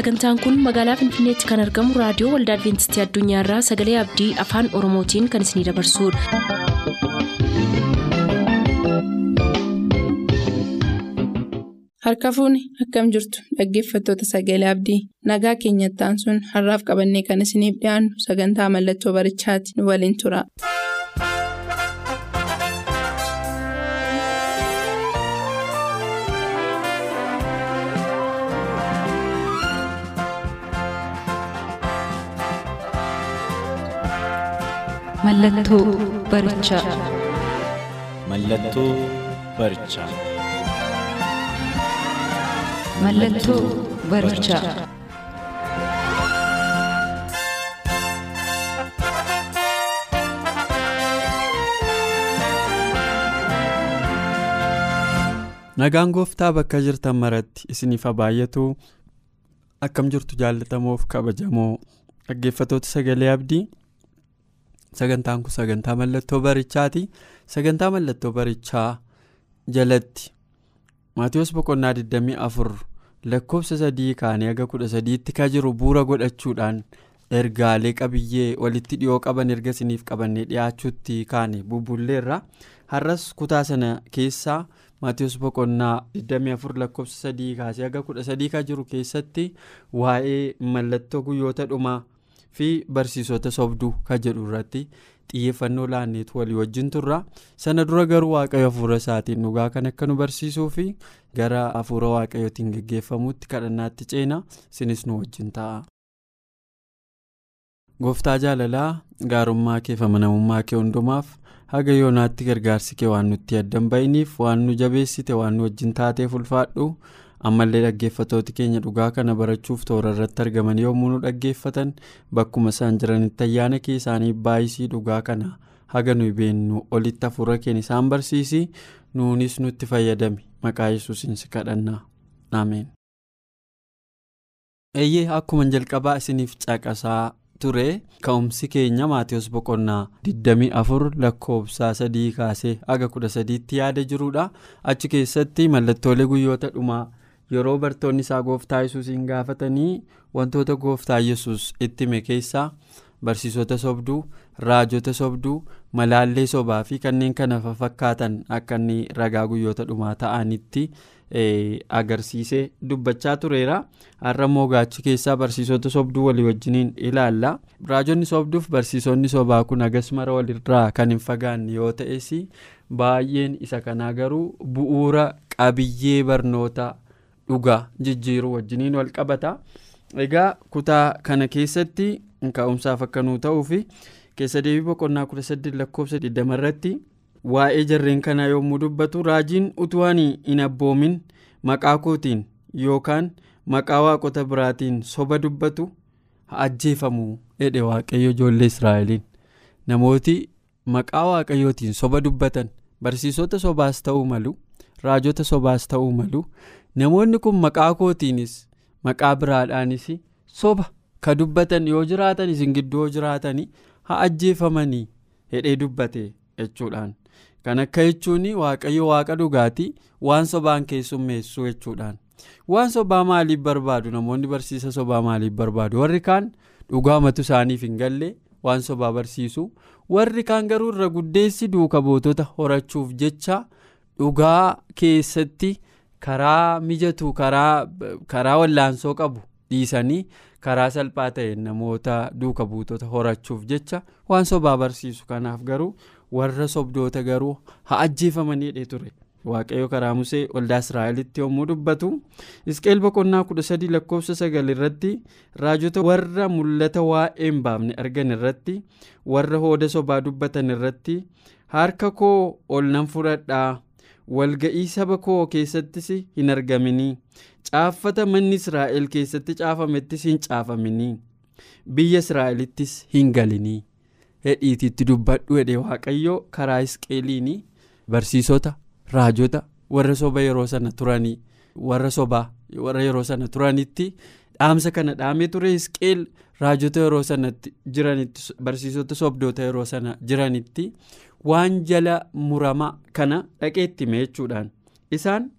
sagantaan kun magaalaa finfinneetti kan argamu raadiyoo waldaa adventistii addunyaarraa sagalee abdii afaan oromootiin kan isinidabarsudha. harka fuuni akkam jirtu dhaggeeffattoota sagalee abdii nagaa keenyattaan sun har'aaf qabannee kan isiniif dhiyaannu sagantaa mallattoo barichaati nu waliin tura. Mallattoo barichaa. Mallattoo barichaa. Mallattoo barichaa. Nagaan gooftaa bakka jirtan maratti isiniif haa baay'atu akkam jirtu jaallatamoof kabajamoo dhaggeeffatoota sagalee abdii sagantaan kun sagantaa mallattoo barichaati sagantaa mallattoo barichaa jalatti. Maatiyoos boqonnaa 24 lakkoofsa sadii kaanii haga 13tti ka jiru bu'uura godhachuudhaan ergaalee qabiyyee walitti dhiyoo qaban erga isiniif qabannee dhiyaachuutti kaane bubbulleerra har'as kutaa sana keessaa maatiyoos boqonnaa 24 lakkoofsa sadii kaasee haga 13 ka jiru keessatti waa'ee mallattoo guyyoota dhumaa fi barsiisota sobduu ka jedhu irratti xiyyeeffannoo laanneetu walii wajjin turra. Sana dura garuu waaqayyo hafuura isaatiin dhugaa kan akka nu barsiisuu fi gara hafuura waaqayyootiin geggeeffamuutti kadhannaatti ceena. Isinis nu wajjin ta'a. gooftaa jaalalaa gaarummaa kee fi amanamummaa kee hundumaaf haga yoonaatti gargaarsi kee waan nutti addan ba'iniif waan nu jabeessite waan nu wajjin taateef ulfaadhu ammallee dhaggeeffatooti keenya dhugaa kana barachuuf toora irratti argaman yommuu nu dhaggeeffatan bakkuma isaan jiranitti ayyaana kee isaanii baay'isii dhugaa kana haga nuyi beennu olitti hafuura keenya isaan barsiisi. Nuunis nutti fayyadame maqaa yesuusiin si kadhanna ameen. eeyyee akkuma jalqabaa isiniif caqasaa ture. Ka'umsi keenya maatiyoos boqonnaa 24 lakkoofsa sadii kaasee haga 13tti yaada jirudha achi keessatti mallattoolee guyyoota dhumaa yeroo bartoonni isaa gooftaa yesuusiin gaafatanii wantoota gooftaa yesus itti hime keessaa barsiisota sobduu raajota sobduu malaallee sobaa fi kanneen kana fakkaatan akka inni ragaa guyyoota dhumaa ta'anitti agarsiisee dubbachaa tureera. Har'a immoo gaachi keessaa barsiisota sobduu walii wajjiniin ilaalla. Raajonni sobduuf barsiisonni sobaa kun hagas mara walirraa kan hin fagaanne yoo ta'es baay'een isa kanaa garuu bu'uura qabiyyee barnoota dhugaa jijjiiruu wajjiniin wal qabata egaa kutaa kana keessatti ka'umsaaf akka nuu ta'uuf keessa deebii boqonnaa 18 lakkoofsa 20 irratti waa'ee jarreen kanaa yommuu dubbatu raajiin utuu ani hin abboomin maqaa kootiin yookaan maqaa waaqota biraatiin soba dubbatu ajjeefamu jedhe waaqayyo ijoollee israa'eliin. Namooti maqaa waaqayyootiin soba dubbatan barsiisota sobaas ta'uu malu raajota sobaas ta'uu malu. Namoonni kun maqaa kootiinis maqaa biraadhaanis soba ka dubbatan yoo jiraatan isin gidduu yoo jiraatanii haa ajjeefamanii hedhee dubbate jechuudhaan. Kan akka jechuun waaqayyo waaqa dhugaatii waan sobaan keessummeessu jechuudhaan. Waan sobaa maaliif barbaadu? Namoonni barsiisa sobaa maaliif barbaadu? Warri kaan dhugaamatu isaaniif hin galle. Waan sobaa barsiisu. Warri kaan garuu irra guddeessi duuka bootota horachuuf jecha dhugaa keessatti karaa mijatu karaa wallaansoo qabu dhiisanii karaa salphaa ta'een namoota duuka buutota horachuuf jecha waan sobaa barsiisu kanaaf garuu warra sobdoota garuu haa ajjeefamanii ture. Waaqayyo karaa musee waldaa israa'elitti yommuu dubbatu isqeel boqonnaa 13 lakkoofsa 9 irratti raajota warra mul'ata waa'ee hin baafne argan irratti warra hooda sobaa dubbatan irratti harka koo ol nan fudhadhaa walga'ii saba koo keessattis hin argaminii caaffata manni israa'el keessatti caafamettis hin caafaminii biyya israa'elittis hin galinii hedhiititti dubbadhu hedhe waaqayyo karaa isqeeliin barsiisota raajota warra soba yeroo sana turanii warra sobaa warra yeroo sana turanitti dhaamsa kana dhaamee ture isqeel raajota yeroo sanatti jiranitti barsiisota sobdoota yeroo sana jiranitti waan jala murama kana dhaqeetti hime jechuudhaan. Isaan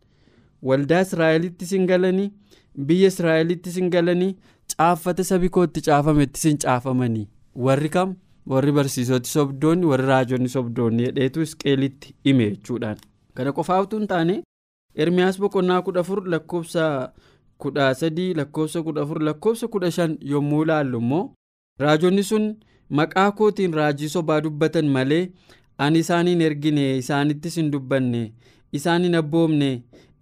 waldaa israa'elitti sin galanii biyya israa'elittis hin galanii caaffata sabi kootti caafamettis hin caafamanii. Warri kam? Warri barsiisoti sobdoonni warri raajonni sobdoonni hedheetu Hisqeelitti hime jechuudhaan. Kana qofaa utuu hin taane ermiyaas boqonnaa kudha afur lakkoofsa kudha sadii lakkoofsa kudha afur lakkoofsa kudha shan yommuu ilaallu immoo raajonni sun maqaa kootiin raajii sobaa dubbatan malee ani isaan hin ergine isaanittis hin dubbanne isaan hin abboomne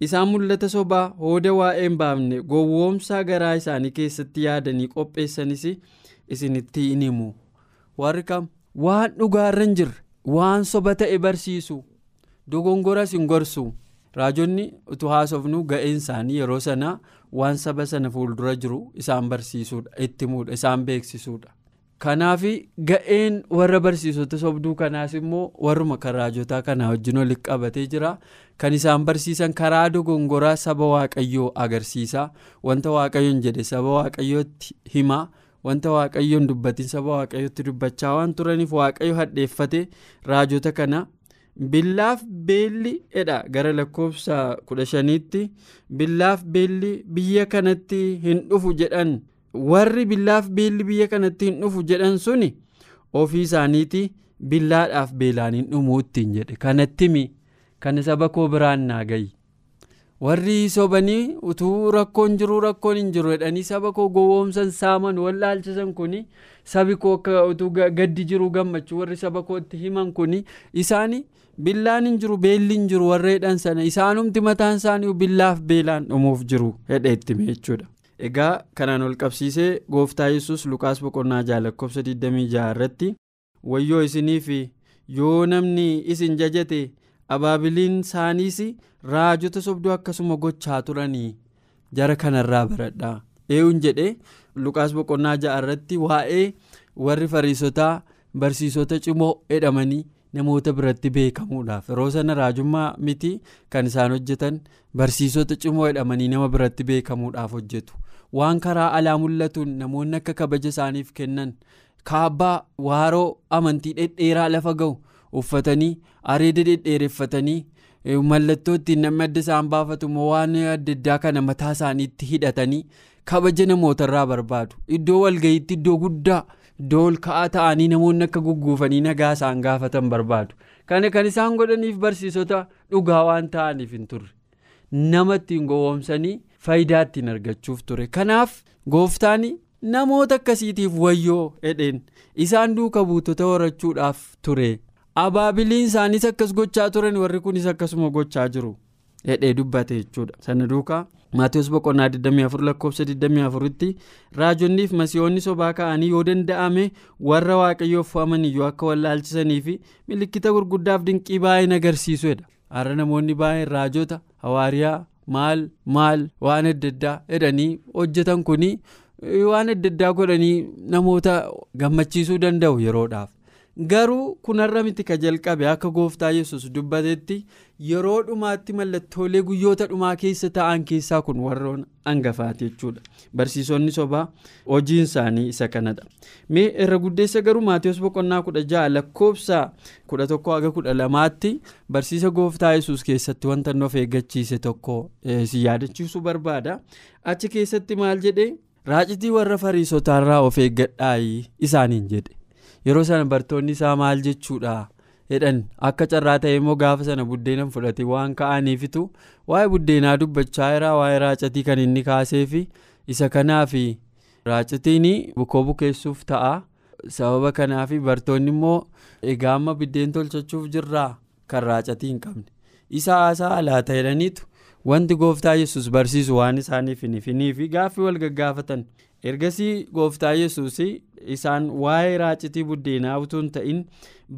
isaan mul'ata sobaa hooda waa'ee hin baafne gowwoomsaa garaa isaanii keessatti yaadanii qopheessanis isinitti hin himu. Warri kam? Waan dhugaarra hin jirre waan soba ta'e barsiisu dogongoras hin gorsu. Raajonni utuu haasofnu ga'een isaanii yeroo sana waan saba sana fuuldura jiru isaan barsiisuudha itti himuudha isaan beeksisuudha. Kanaaf ga'een warra barsiisota sobduu kanaas immoo warruma kan raajotaa kanaa wajjin walitti qabatee jira. Kan isaan barsiisan karaa dogongoraa saba waaqayyoo agarsiisa. Wanta waaqayyoon jedhe saba waaqayyootti himaa wanta waaqayyoon dubbatiin saba waaqayyootti dubbachaa waan turaniif waaqayyo hadheeffate raajota kana. Billaaf beelli edha gara lakkoofsa kudha shaniitti. Billaaf beelli biyya kanatti hin dhufu jedhan. Warri billaaf beelli biyya kanatti hin dhufu jedhan suni ofii isaaniiti billaadhaaf beelaan hin dhumuu ittiin jedhe. Kanattimi kana saba koo biraan naa gayi. Warri sobanii utuu rakkoon jiru rakkoon hin jiru jedhanii saba koo gowwoomsan saaman wallaalchisan kuni sabi koo akka utuu gaddi jiru gammachuu warri saba kootti himan kuni isaani billaan hin jiru beelli hin jiru warra jedhan sana isaanumti mataan isaanii billaaf beelaan dhumuuf jiru hedhe ittime jechuudha. Egaa kanaan ol qabsiisee gooftaa yesus lukaas boqonnaa jaha lakkoofsa 26 irratti wayyoo isiniif yoo namni isin jajate abaabiliin isaaniis raajota sobduu akkasuma gochaa turanii jara kanarraa baradhaa eeyuun jedhe lukaas boqonnaa jaha irratti waa'ee warri fariisotaa barsiisota cimoo jedhamanii namoota biratti beekamuudhaaf. Yeroo sana raajummaa miti kan isaan hojjetan barsiisota cimoo jedhamanii nama biratti beekamuudhaaf hojjetu waan karaa alaa mul'atuun namoonni akka kabaja isaaniif kennan. Kaabbaa waaroo amantii dhedheeraa lafa ga'u uffatanii areeda dhedheereffatanii mallattoo ittiin namni adda isaan baafatu waan adda addaa kana mataa isaaniitti hidhatanii kabaja namootarraa barbaadu. Iddoo walga'iitti iddoo guddaa. iddoo ol ka'aa ta'anii namoonni akka gugguufanii nagaa isaan gaafatan barbaadu. Kana kan isaan godhaniif barsiisota dhugaa waan ta'aniif hin turre. Nama ittiin gowwoomsanii faayidaa ittiin argachuuf ture. Kanaaf gooftaan namoota akkasiitiif wayyoo jedheen isaan duuka buutota horachuudhaaf ture. Abaabiliin isaaniis akkas gochaa turan warri kunis akkasuma gochaa jiru jedhee dubbate jechuudha. Sana duukaa. maatiyoos boqonnaa 24 lakkoofsa 24 tti raajonniif masiihoonni sobaa ka'anii yoo danda'ame warra waaqayyoof fo'aman iyyuu akka wallaalchisanii fi milikkita gurguddaaf dinqii baay'een agarsiisuudha har'a namoonni baay'een raajota hawaariyaa maal maal waan adda addaa jedhanii hojjetan kuni waan adda addaa godhanii namoota gammachiisuu danda'u yeroodhaaf. Garuu kunarra miti ka jalqabe akka gooftaa yesus dubbatetti yeroo dhumaatti mallattoolee guyyoota dhumaa keessa ta'an keessaa kun warroon hangafaati jechuudha. Barsiisonni sobaa hojiin isaanii isa kanadha mee irra guddeessa garuu maatiyoos boqonnaa kudha ja'a lakkoofsa kudha tokko haga kudha lamaatti barsiisa gooftaa yesus keessatti wanta nuuf eeggachiise tokko si yaadachiisuu barbaada. Achi keessatti maal jedhee raacitii warra fariisotaarraa of eeggadhaayi isaaniin jedhe. Yeroo sana bartoonni isaa maal jechuudha? Jedhan akka carraa ta'e immoo gaafa sana buddeena fudhate waan ka'aniifitu waa'ee buddeenaa dubbachaa jira waa'ee raacatii kan inni kaaseefi isa kanaaf raacatiin bukoo bukeessuuf ta'a. Sababa kanaaf bartoonni immoo egaa amma biddeen tolchachuuf jirraa? Kan raacatii hin qabne. Isa haasaa alaata jedhaniitu wanti gooftaa yesus barsiisu waan isaaniif hin ifiniifi gaaffii wal gaggaafatan ergasii gooftaa yesus isaan waa'ee raacitii buddeenaa utuu hin ta'in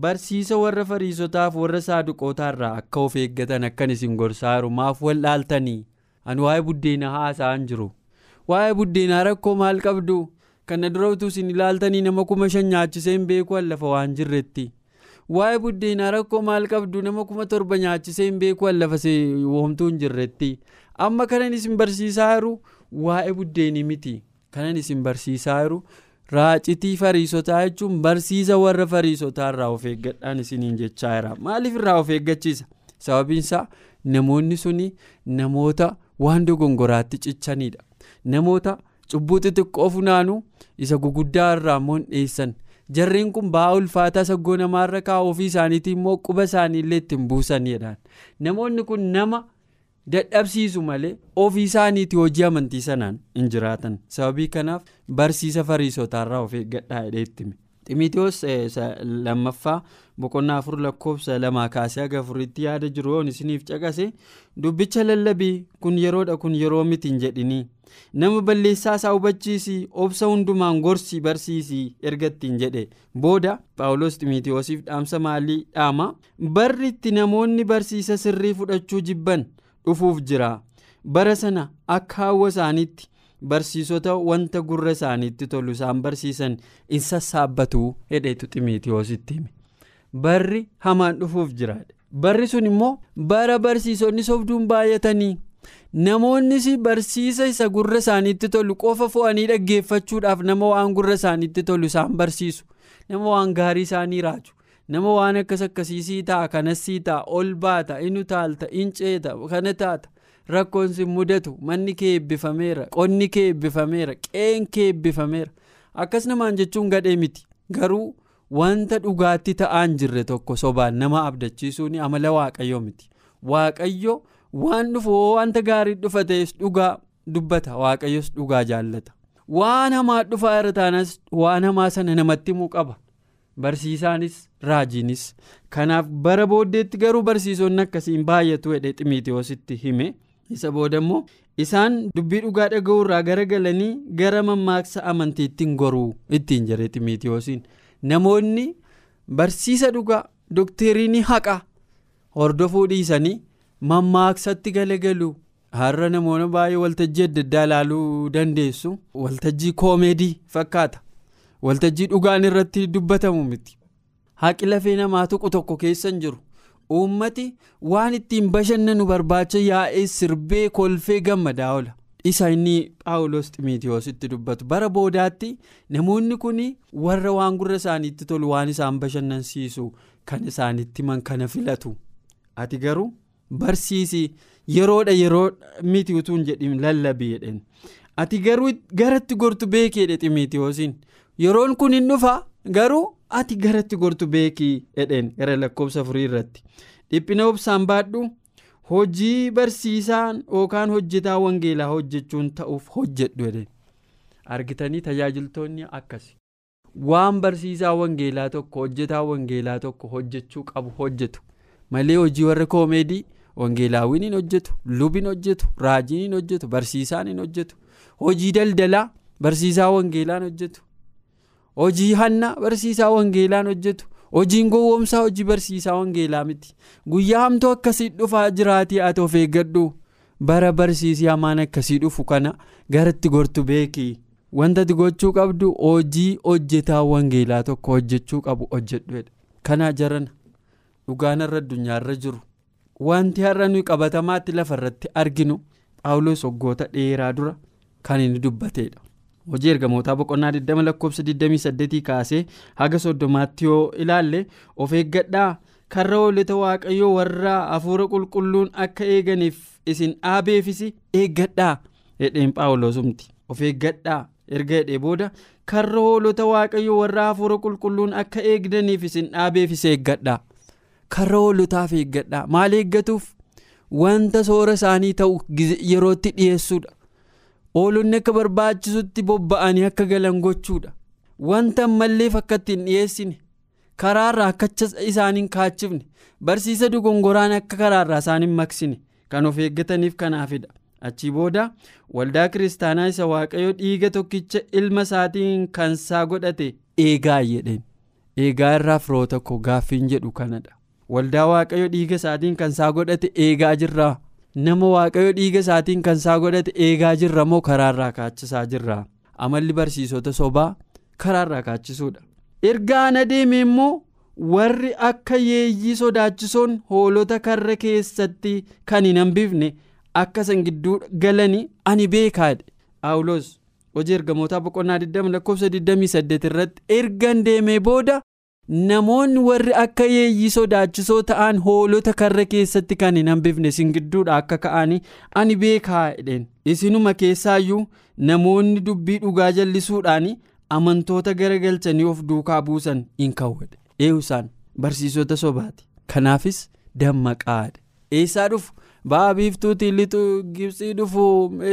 barsiisa warra fariisotaaf warra saaduqootaarraa akka of eeggatan akkan isin gorsaa jiru maaf wal dhaaltanii ani waa'ee buddeenaa haasa'an jiru. Waa'ee buddeenaa rakkoo maal qabdu? Kana dura utuu isin ilaaltanii nama kuma shan nyaachisee hin beeku lafa waan jirretti. Waa'ee buddeenaa rakkoo maal qabdu? Nama kuma torba nyaachisee hin beeku lafa woomtuu hin jirretti. Amma kanan isin barsiisaa jiru waa'ee buddeenii miti kanan isin barsiisaa jiru. raacitii fariisotaa jechuun barsiisa warra fariisotaa irraa of eeggadhaan isiniin jechaa jira. Maaliif irraa of eeggachiisa? Sababiinsaa namoonni suni namoota waan dogongoraatti cichanidha namoota cubbuu xixiqqoo funaanuu isa guguddaa irraa immoo hin dhiyeessan. Jarreen kun ba'aa ulfaataa saggoo namaarra kaa'u ofii isaaniitii immoo quba isaanii illee ittiin buusanidhaan namoonni kun nama dadhabsiisu malee ofii isaaniitii hojii amantii sanaan hin jiraatan. Sababii kanaaf barsiisa fariisotaarraa of eeggadhaa hime. Ximitiyoos lammaffaa boqonnaa afur lakkoofsa lamaa kaasee haga afuritti yaada jiru. Yoon isiniif caqase dubbicha lallabii kun yeroodha kun yeroo miti hin jedhinii. Nama balleessaa isaa hubachiisii obsa hundumaan gorsii barsiisii erga ittiin jedhe. Booda paawulos ximitiyoosiif dhaamsa maalii dhaama? Barri itti namoonni barsiisa sirrii fudhachuu jibban dhufuuf jira. Bara sana akka hawwa isaaniitti barsiisota wanta gurra isaaniitti tolu isaan barsiisan in sassaabbatu hedheetu ximitiyoositti hime. Barri hamaan dhufuuf jira. Barri sun immoo bara barsiisonni sobduun baay'atanii namoonnis barsiisa isa gurra isaaniitti tolu qofa fo'anii dhaggeeffachuudhaaf nama waan gurra isaaniitti tolu isaan barsiisu. Nama waan gaarii isaanii raaju nama waan akkas akkasiisii ta'a kanasii ta'a ol baata inu taalta in ceeta kana taata. Rakkoon si mudatu manni kee eebbifameera qonni kee eebbifameera qeen kee eebbifameera. Akkas namaan jechuun gadhee miti. Garuu wanta dhugaatti ta'aan jirre tokko sobaan nama abdachiisuun amala waaqayyoo miti. Waaqayyo waan dhufu wanta gaarii dhufa ta'es dhugaa dubbata waaqayyos dhugaa jaallata. Waan hamaa dhufaa irra taanas waan hamaa sana namatti himuu qaba barsiisaanis raajiinis. Kanaaf bara booddeetti garuu barsiisonni akkasiin baay'atu jedhe ximitiyoositti hime. Isa booda immoo isaan dubbii dhugaa dhaga'uu irraa garagalanii gara mammaaksa amantiittiin goruu ittiin jedhe ximitiyoosiin namoonni barsiisa dhugaa doktiriinii haqa hordofuu dhiisanii mammaaksatti galagalu har'a namoonni baay'ee waltajjii adda addaa ilaaluu dandeessu. Waltajjii koomeedii fakkaata waltajjii dhugaan irratti dubbatamu miti. Haqi lafee namaa tuqu tokko keessa hin jiru. Uummati waan ittiin bashannanu barbaacha yaa'ee sirbee kolfee gammadaa oola isa inni paawulos ximitiyoositti dubbatu. Bara boodaatti namoonni kun warra waan gurra isaaniitti tolu waan isaan bashannansiisu kan isaanitti man kana filatu. Ati garuu barsiisi yeroodha yeroo miti utuu hin jedhin lallabii jedheen ati garuu garatti gortu beekeedha ximitiyoosiin yeroon kun hin dhufa. Garuu ati garatti gortu beekii? Jedheen gara lakkoofsa afurii irratti. Dhiphina obsaan baadhu hojii barsiisaan yookaan hojjetaa wangeelaa hojjechuun ta'uuf hojjedhu jedheen argitanii tajaajiltoonni akkasi. Waan barsiisaa wangeelaa tokko hojjetaa wangeelaa tokko hojjechuu qabu hojjetu. Malee hojii warra koomeedii wangeelaawwiin hin hojjetu lubiin hojjetu raajiin hin hojjetu barsiisaan hin hojjetu. Hojii daldalaa barsiisaa wangeelaan hojjetu hojii hanna barsiisaa wangeelaan hojjetu. Hojiin gowwoomsaa hojii barsiisaa wangeelaa miti. Guyyaa hamtuu akkasii dhufaa jiraatii ati of eeggadhu. Bara barsiisii hamaan akkasii dhufu kana garatti gortu beekii wanta ati gochuu qabdu hojii hojjetaa wangeelaa tokko hojjechuu qabu hojjedhu kana jarana dhugaan irra jiru. Wanti har'a nuyi qabatamaatti lafa irratti arginu paawulos waggoota dheeraa dura kan inni dubbateedha. Hojii ergamootaa boqonnaa 20 lakkoofsa 28 kaasee haga soddomaatti yoo ilaalle of eeggadhaa? Karra hoolota waaqayyoo warra hafuura qulqulluun akka eeganiif isin dhaabeefis eeggadhaa? Jedheen paawulosumti of eeggadhaa? Erga jedhee booda karra hoolota waaqayyoo warra hafuura qulqulluun akka eegdaniif isin dhaabeefis eeggadhaa. Karra hoolotaaf eeggadhaa? Maal eeggatuuf? Wanta soora isaanii ta'u yerootti dhiyeessuudha. Oolonni akka barbaachisutti bobba'anii akka galan gochuudha. Wanta ammalleef akka ittiin dhiyeessine karaarraa akka isaaniin kaachifne barsiisa dogongoraan akka karaarraa isaan hin maksine kan of eeggataniif kanaafidha achii booda waldaa kiristaanaa isa waaqayyo dhiiga tokkicha ilma isaatiin kansaa godhate eegaa jedheen. Eegaa irraa firoo tokko gaaffiin jedhu kanadha. Waldaa waaqayyo dhiiga isaatiin kansaa godhate eegaa jirraa. Nama waaqayyo dhiiga isaatiin kansaa godhate eegaa jirra moo karaarraa kaachisaa jirra? Amalli barsiisota sobaa karaarraa kaachisuudha ergaan adeeme immoo warri akka yeeyyii sodaachisoon hoolota karra keessatti kan hin hambifne akka san gidduu galanii ani beekaadhe paawulos hojii ergamootaa boqonnaa 20 lakkoofsa 28 irratti ergan deemee booda namoonni warri akka yeeyyii sodaachisoo ta'an hoolota karra keessatti kan hin hambifne isin gidduudha akka ka'anii ani beekaa? jedheen. Isinuma keessaayyuu namoonni dubbii dhugaa jallisuudhaan amantoota garagalchanii of duukaa buusan hin kawwadhe eeyyusaan barsiisota sobaati. Kanaafis dammaqaadha eessaa dhufu? Ba'a biiftuutiin lixu gibsii dhufu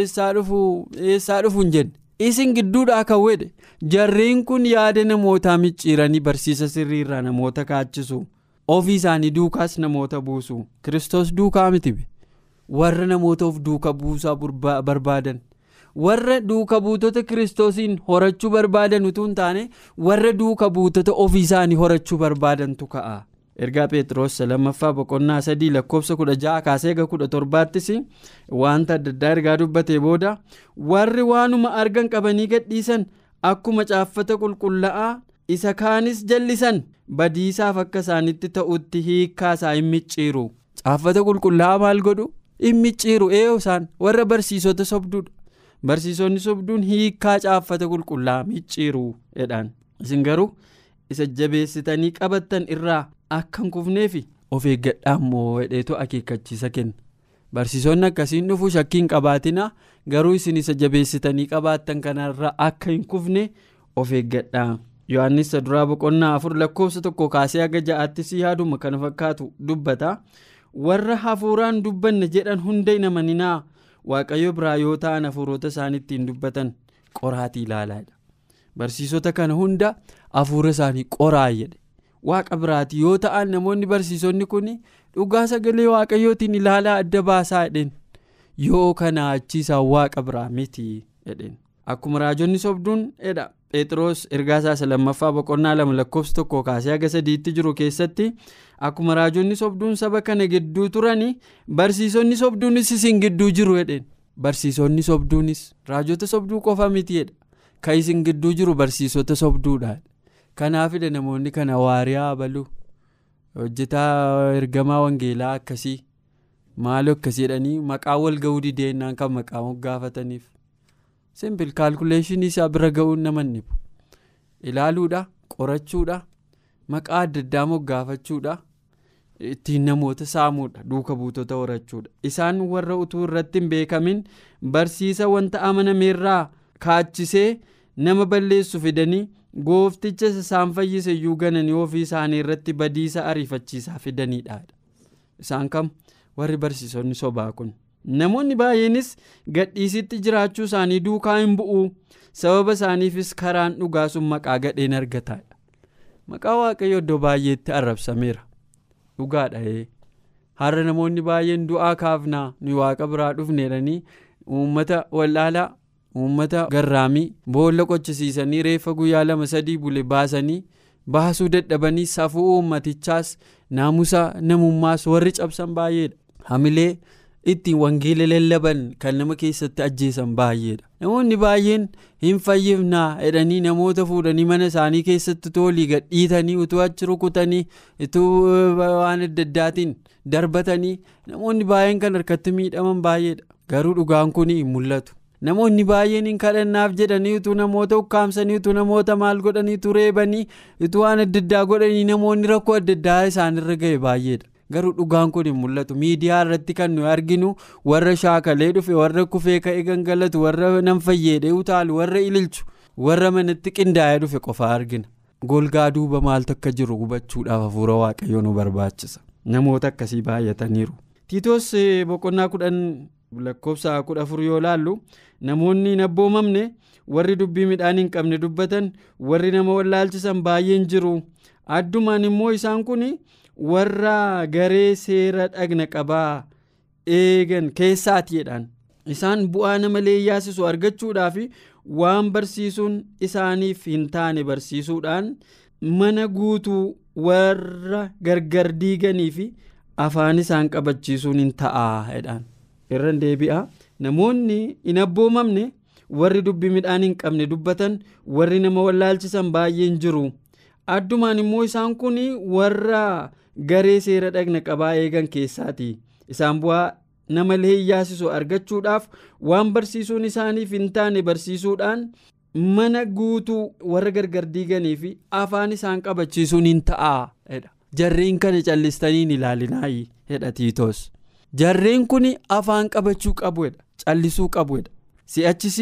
eessaa dhufu eessaa dhufu hin jenne isin gidduudhaa kawwedhe jarreen kun yaada namootaa micciiranii barsiisa sirriirraa namoota kaachisu ofii isaanii duukaas namoota buusu. Kiristoos duukaa mitibe warra namoota of duuka buusaa barbaadan. Warra duuka buutota kiristoosiin horachuu barbaadan utuu hin taane warra duuka buutota ofii isaanii horachuu barbaadantu ka'a. Ergaa pheexroos lammaffaa boqonnaa sadii lakkoofsa kudha ja'a kaasee eega kudha torbaattis wanta adda addaa ergaa dubbatee booda warri waanuma argan qabanii gadhiisan akkuma caaffata qulqullaa'aa isa kaanis jallisan. Badiisaaf akka isaanitti ta'utti hiikkaa isaa hin micciiru. Caaffata qulqullaa'aa maal godhu? Hin micciiru isaan? Warra barsiisota sobduudha. Barsiisonni sobduun hiikkaa caaffata qulqullaa'aa micciiru jedhaan isin garuu isa jabeessitanii qabattan irraa akka hin kufneefi of eeggadhaa immoo hedheetu akeekkachiisa kenna. Barsiisonni akkasiin dhufu shakkii hin qabaatina garuu isin isa jabeessitanii qabaattan kanarraa akka hin kufne of eeggadhaa. Yohannis duraa boqonnaa afur lakkoofsa tokko kaasee haga ja'aatti si yaaduma kana fakkaatu dubbata. Warra hafuuraan dubbanna jedhan hunda hin amaninaa waaqayyo biraa yoo ta'an hafuurota isaan ittiin dubbatan qoraatii ilaalaadha barsiisota kana hunda hafuura isaanii qoraa jedhe waaqa biraati yoo ta'an namoonni barsiisonni kun dhugaa sagalee waaqayyootiin ilaalaa adda baasaa jedheen yoo kana achiisaan waaqa biraa miti jedheen akkuma raajonni sobduun jedha phexros ergaasaa isa lammaffaa boqonnaa lama lakkoofsa tokko kaasee haga sadiitti jiru keessatti akkuma raajonni sobduun saba kana gidduu turani barsiisonni sobduunis isin gidduu jiru jedheen barsiisonni sobduunis raajota sobduu qofa miti jedha kan isin gidduu jiru barsiisota sobduudha kanaafidha namoonni kana waariyaa abaluu hojjetaa ergamaa wangeelaa akkasii. Maaloo akkasii jedhanii maqaa wal ga'uu dideennaan kan maqaa moggaafataniif simpil kaalkuleeshinii isaa bira ga'uun nama dhibu ilaaluudha qorachuudha maqaa adda addaa moggaafachuudha ittiin namoota saamuudha duuka buutota horachuudha. Isaan warra utuu irratti hin beekamin barsiisa wanta amanameerraa kaachisee nama balleessu fidanii goofticha isaan fayyise iyyuu gananii ofii isaanii irratti badiisa ariifachiisaa fidaniidha isaan kam? Warri barsiisonni sobaa kun. Namoonni baay'eenis gadhiisitti jiraachuu isaanii duukaa hin bu'u. Sababa isaaniifis karaan dhugaa sun maqaa gadheen argataadha maqaa waaqayyo iddoo baay'eetti arrabsameera. Dhugaadha har'a namoonni baay'een du'aa kaafnaa. Nuyi waaqa biraa dhufneedhanii uummata wallaalaa uummata garraamii boolla qochisiisanii reeffa guyyaa lama sadii bule baasanii baasuu dadhabanii safuu uummatichaas naamusa namummaas warri cabsan baay'eedha hamilee ittiin wangeela lallaban kan nama keessatti ajjeesan baay'eedha namoonni baay'een hin fayyifnaa jedhanii namoota fuudhanii mana isaanii keessatti toolii gadhiitanii utuu achi rukutanii utuu waan adda addaatiin darbatanii namoonni baay'een kan harkatti miidhaman baay'eedha garuu dhugaan kun hin mul'atu. Namoonni baay'een hin kadhannaaf jedhanii utuu namoota ukkaamsanii utuu namoota maal godhanii utuu reebanii utuu waan adda addaa godhanii namoonni rakkoo adda addaa isaanirra ga'e baay'eedha garuu dhugaan kun hin mul'atu. Miidiyaa irratti kan nuyi arginu warra shaakalee dhufe warra kufee ka'ee gangalatu warra nan fayyeedhee utaalu warra ililchu warra manatti qindaa'ee dhufe qofaa argina. Golgaa duuba maaltu akka jiru hubachuudhaaf hafuura waaqayyoo nu barbaachisa. Namoota akkasii baay'ataniiru. Tiitoos boqonnaa kudhan lakkoofsa kudha afur yoo laallu namoonni hin abboomamne warri dubbii midhaan hin qabne dubbatan warri nama wallaalchisan baay'een jiru addumaan immoo isaan kun warra garee seera dhagna qabaa eegan keessaatiidhaan isaan bu'aa nama leeyyaasisu argachuudhaaf waan barsiisuun isaaniif hin taane barsiisuudhaan mana guutuu warra gargar diiganii fi afaan isaan qabachiisuun hin ta'aa jedhaan. Irra deebi'a. Namoonni hin abboomamne warri dubbii midhaan hin qabne dubbatan warri nama wallaalchisan baay'een jiru. Addumaan immoo isaan kun warra garee seera dhagna qabaa eegan keessaati. Isaan bu'aa nama leeyyaasisu argachuudhaaf waan barsiisuun isaaniif hin taane barsiisuudhaan mana guutuu warra gargar diiganii fi afaan isaan qabachiisuun hin jedha. Jarreen kana callistanii hin ilaalinaayi jedha tiitoos jarreen kun afaan qabachuu qabu jedha callisuu qabu jedha. Si'achis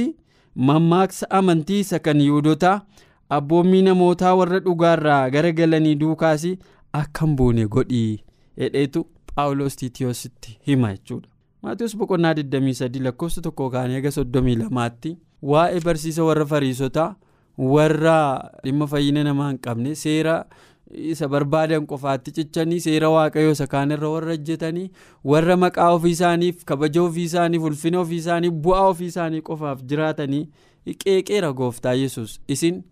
mammaaksa amantii isa kan yihudotaa abboommii namootaa warra dhugaarraa gara galanii duukaas akka hin buune godhii hedheetu paawuloos tiitiyoositti hima jechuudha maatiyoos boqonnaa 23 lakkoofsa tokko kaanii haga 32tti waa'ee barsiisa warra fariisotaa warra dhimma fayyina namaa hin qabne seera isa barbaadan qofaatti cichanii seera waaqayyoo isa kaanirra warra hojjetanii warra maqaa ofii isaaniif kabaja ofii isaaniif ulfina ofii isaaniif bu'aa ofii isaanii qofaaf jiraatanii qeeqeera gooftaa yesus isin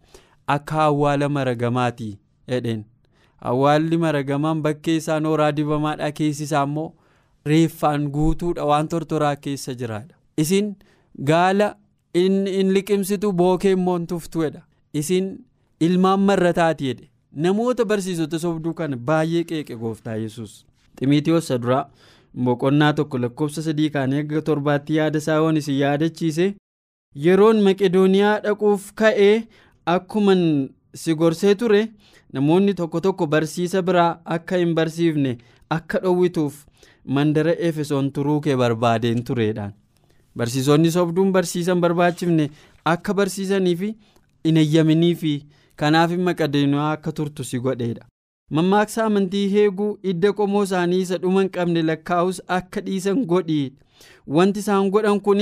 akka awwaala maragamaati jedheen. Awwaalli maragamaan bakkee isaa nooraa dibamaadha keessi immoo reeffaan guutuudha waan tortoraa keessa jiraadha. Isin gaala in liqimsitu bookee immoo tuftuudha isin ilmaan marrataati jedhe namoota barsiisota sobduu kana baay'ee qeeqe gooftaa yesus ximiitiyoos duraa boqonnaa tokko lakkoofsa sadii kaanii akka torbaatti yaada isaa isin yaadachiise yeroon maqedooniyaa dhaquuf ka'ee akkuman si gorsee ture namoonni tokko tokko barsiisa biraa akka hin barsiifne akka dhowwituuf mandara efesoon turuu kee barbaadeen tureedhaan. Barsiisonni sobduun barsiisan barbaachifne akka barsiisanii fi hin eeyyaminii fi kanaaf maqedooniyaa akka turtu si godheedha mammaaksa amantii heeguu idda qomoo isaanii isa dhuma hin qabne lakkaa'us akka dhiisan godhii wanti isaan godhan kun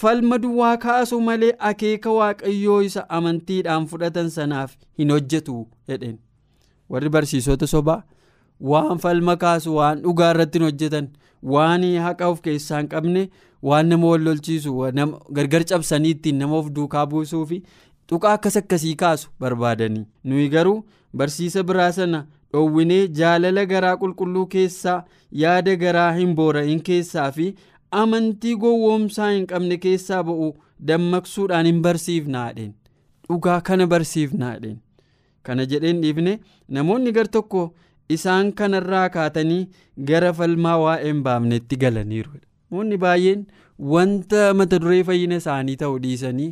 falma duwwaa kaasu malee akeeka waaqayyoo isa amantiidhaan fudhatan sanaaf hin hojjetu jedheen. Warri barsiisota sobaa waan falma kaasu waan dhugaa irratti hin hojjetan waan haqa of keessaa hin qabne waan nama wal lolchiisu gargar cabsanii ittiin nama of duukaa buusuu fi tuqaa akkas akkasii kaasu barbaadanii. Nuyi garuu barsiisa biraa sana dhoowwinee jaalala garaa qulqulluu keessaa yaada garaa hin boora'in keessaa fi amantii gowwoomsaa hin qabne keessaa ba'u dammaqsuudhaan hin barsiifnaadheen. Dhugaa kana barsiifnaadheen. Kana jedheen dhiifne namoonni gar tokko isaan kanarraa kaatanii gara falmaa waa'ee hin baafnetti galaniiru. Namoonni baay'een wanta mata duree fayyina isaanii ta'u dhiisanii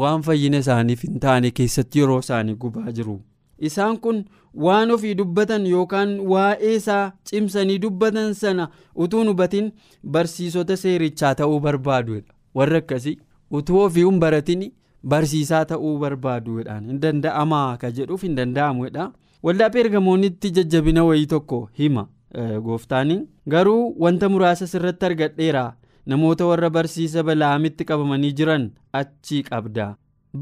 waan fayyina isaaniif hin taane keessatti yeroo isaanii gubaa jiru. Isaan kun waan ofii dubbatan yookaan waa'ee isaa cimsanii dubbatan sana utuu hubatin barsiisota seerichaa ta'uu barbaaduudha. Warra akkasii utuu ofii hin baratin barsiisaa ta'uu barbaaduudhaan hin danda'amaa ka jedhuuf hin danda'amuudha. Waldaa peergamoonitti jajjabina wayii tokko hima. Gooftaaniin garuu wanta muraasa sirratti argadheera namoota warra barsiisa bala'amitti qabamanii jiran achii qabda.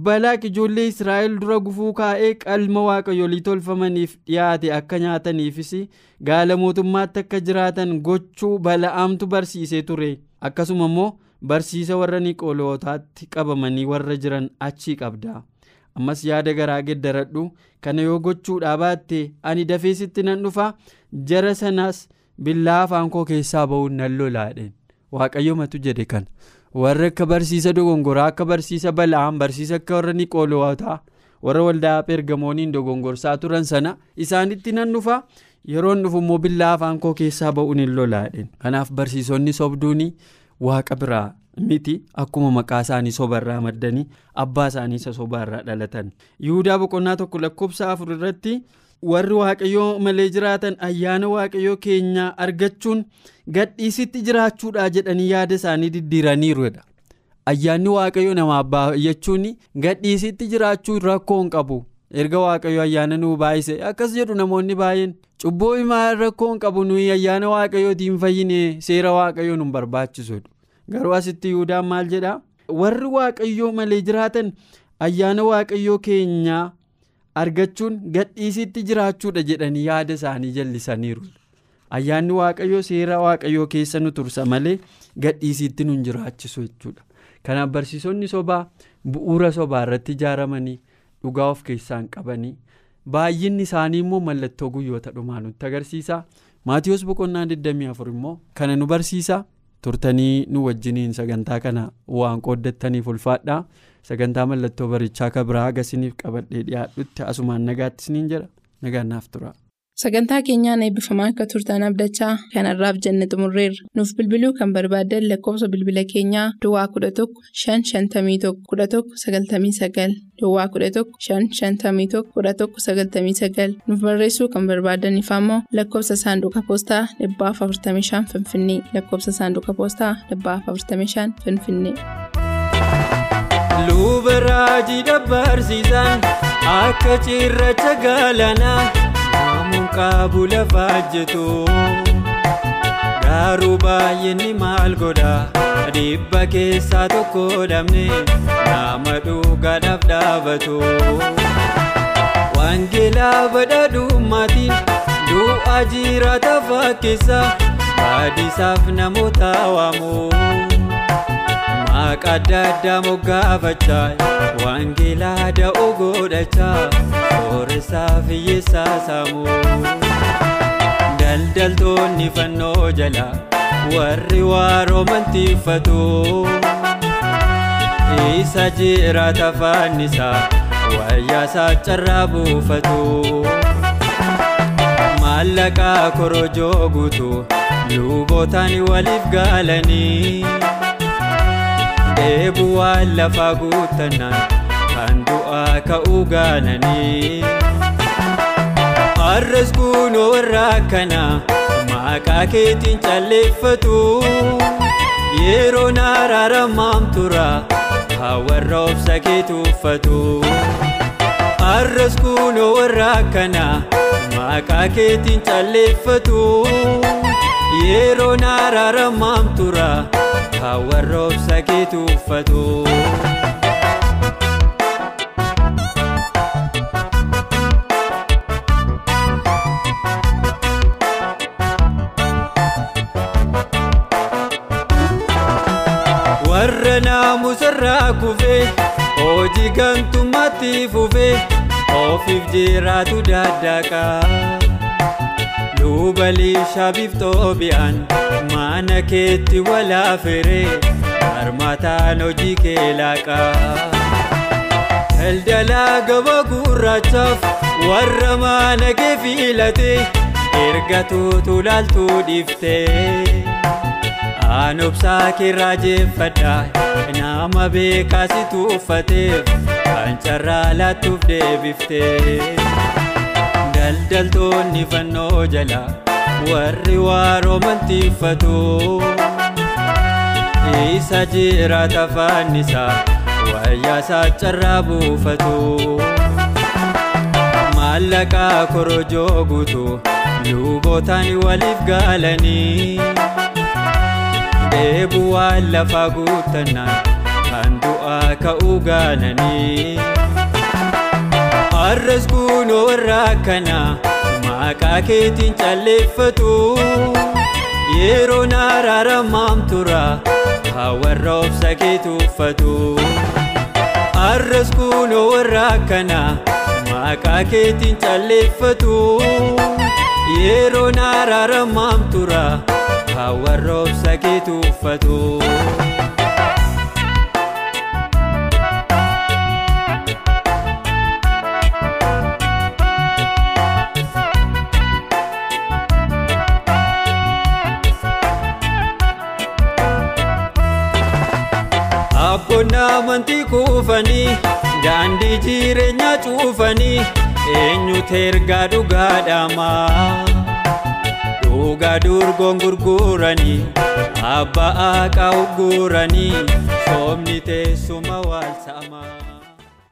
Balaaq ijoollee israa'el dura gufuu kaa'ee qalma waaqayyolii tolfamaniif dhiyaate akka nyaataniifis gaala mootummaatti akka jiraatan gochuu bala'aamtu barsiisee ture. Akkasuma immoo barsiisa warra niqolootaatti qabamanii warra jiran achii qabda. Ammas yaada garaa geddaradhu. Kana yoo gochuudhaa baatte ani dafeesitti nan dhufa. Jara sanaas billaa afaan koo keessaa ba'uun nan lolaadheen waaqayyo matu jedhe kana. warra akka barsiisa dogongoraa akka barsiisa bala'aan barsiisa akka warra niqoolootaa warra waldaa peergamooniin dogongorsaa turan sana isaanitti nan dhufa. Yeroon dhufu immoo billaa afaan koo keessaa ba'uun hin lolaadheen kanaaf barsiisonni sobduun waaqa biraa miti. Akkuma maqaa isaanii sobarraa maddanii abbaa isaanii isa sobaarraa dhalatan. Yihudaa boqonnaa tokko lakkoofsa afur irratti warri waaqayyoo malee jiraatan ayyaana waaqayyoo keenyaa argachuun gadhiisitti jiraachuudha jedhanii yaada isaanii diddiiraniiruudha ayyaanni waaqayyoo namaaf baay'achuun gadhiisitti jiraachuu rakkoo hin qabu. Erga waaqayyoo ayyaana nuu baay'ise akkas jedhu namoonni baay'een cubbuu himaa rakkoo hin qabu nuyi ayyaana waaqayyootiin fayyine seera waaqayyoo nu barbaachisudha garuu asitti yihuudaan maal jedha warri waaqayyoo malee jiraatan ayyaana waaqayyoo keenyaa. Argachuun gadhiisitti jiraachuudha jedhanii yaada isaanii jallisaniiru. Ayyaanni waaqayyoo seera waaqayyoo keessa nu tursa malee gadhiisitti nu jiraachisu jechuudha. Kanaaf barsiisonni sobaa bu'uura sobaa irratti ijaaramanii dhugaa of keessaan qabanii baay'inni isaanii immoo mallattoo guyyoota dhumaa nutti agarsiisa. Maatiyoos boqonnaa 24 immoo kana nu barsiisa. Turtanii nu wajjiniin sagantaa kana waan qooddattaniif ulfaadhaa sagantaa mallattoo barichaa kabraa agasiniif qabadhee dhiyaadhutti asumaan nagaatti isiniin jedha nagaan naaf tura. Sagantaa keenyaan eebbifamaa akka turtan abdachaa kanarraaf jenne xumurreerra. Nuuf bilbiluu kan barbaaddan lakkoofsa bilbila keenyaa Duwwaa 11 551 11 99 Duwwaa 11 551 11 99 nuuf barreessuu kan barbaadaniif ammoo lakkoofsa saanduqa poostaa 45 Finfinnee lakkoofsa saanduqa poostaa 45 Finfinnee. Luba raajii dabbarsiisan akka cirracha galaanaa namuun qabu lafaa jetu. Garuu baay'inni maal godha dhibba keessaa tokko dhabne nama dhugaadhaaf dhaabatu. Wangeelaa badhaadhummaatiin du'a jiraata fakkeessa baadisaaf namoota waamu. Maqaa adda addaa moggaafachaa wangeelaa da'oo godhachaa sooressaa hiyyeessaa saamu. Daldaltoonni fannoo jala warri waaroo mantiiffatu. Isa jiraata fannisaa wayyaasaa carraa buufatu. Maallaqaa korojoo guutuu lubootaan waliif gaalanii. Eebuwaan lafa guutanaan kan du'aa ka'uu gaananii. Har'as kunoo warra akkana maqaa keetiin calleeffatu. Yeroon araaramaam tura warra obsa keetu uffatu. Har'as kunoo warra akkana maqaa keetiin calleeffatu. Yeroon araaramaam tura. warra obsa keetu uffatu. Warra naamusarraa kufee hojii gantummaatti fufee ofiif jiraatu daddaaqa. Luba liishaa biftoo bi'aan mana keetti walaafere harmaataan hojii kee laaqaa. Daldalaa gaba gurraachaaf warra mana kee filatee erga tuutu laaltuu dhiiftee. Aan obsaa keerraa jeeffadha nama beekaasitu uffateef kan carraa laattuuf deebiftee. Daldaltoonni fannoo jala warri waaroo mantiiffatu. Isa jiraata fannisaa wayyaasaa carraa buufatu. Maallaqaa korojoo guutuu lubootaan waliif gaalanii. Eebuwaan lafa guutanaan kan du'aa ka'uu gaananii. Har'as kunoo warra akkana maqaa keetiin calleeffatu. Yeroon araaramaam tura warra obsa keetu uffatu. Har'as kunoo warra akkana maqaa keetiin calleeffatu. Yeroon araaramaam tura warra obsa keetu uffatu. Abboonni amantii kuufanii daandii jireenyaa cuufanii eenyutu ergaa dhugaadhaamaa. Dhugaa durgoon gurguranii abbaa haqaa ugguranii soomni teessuma waalsaamaa.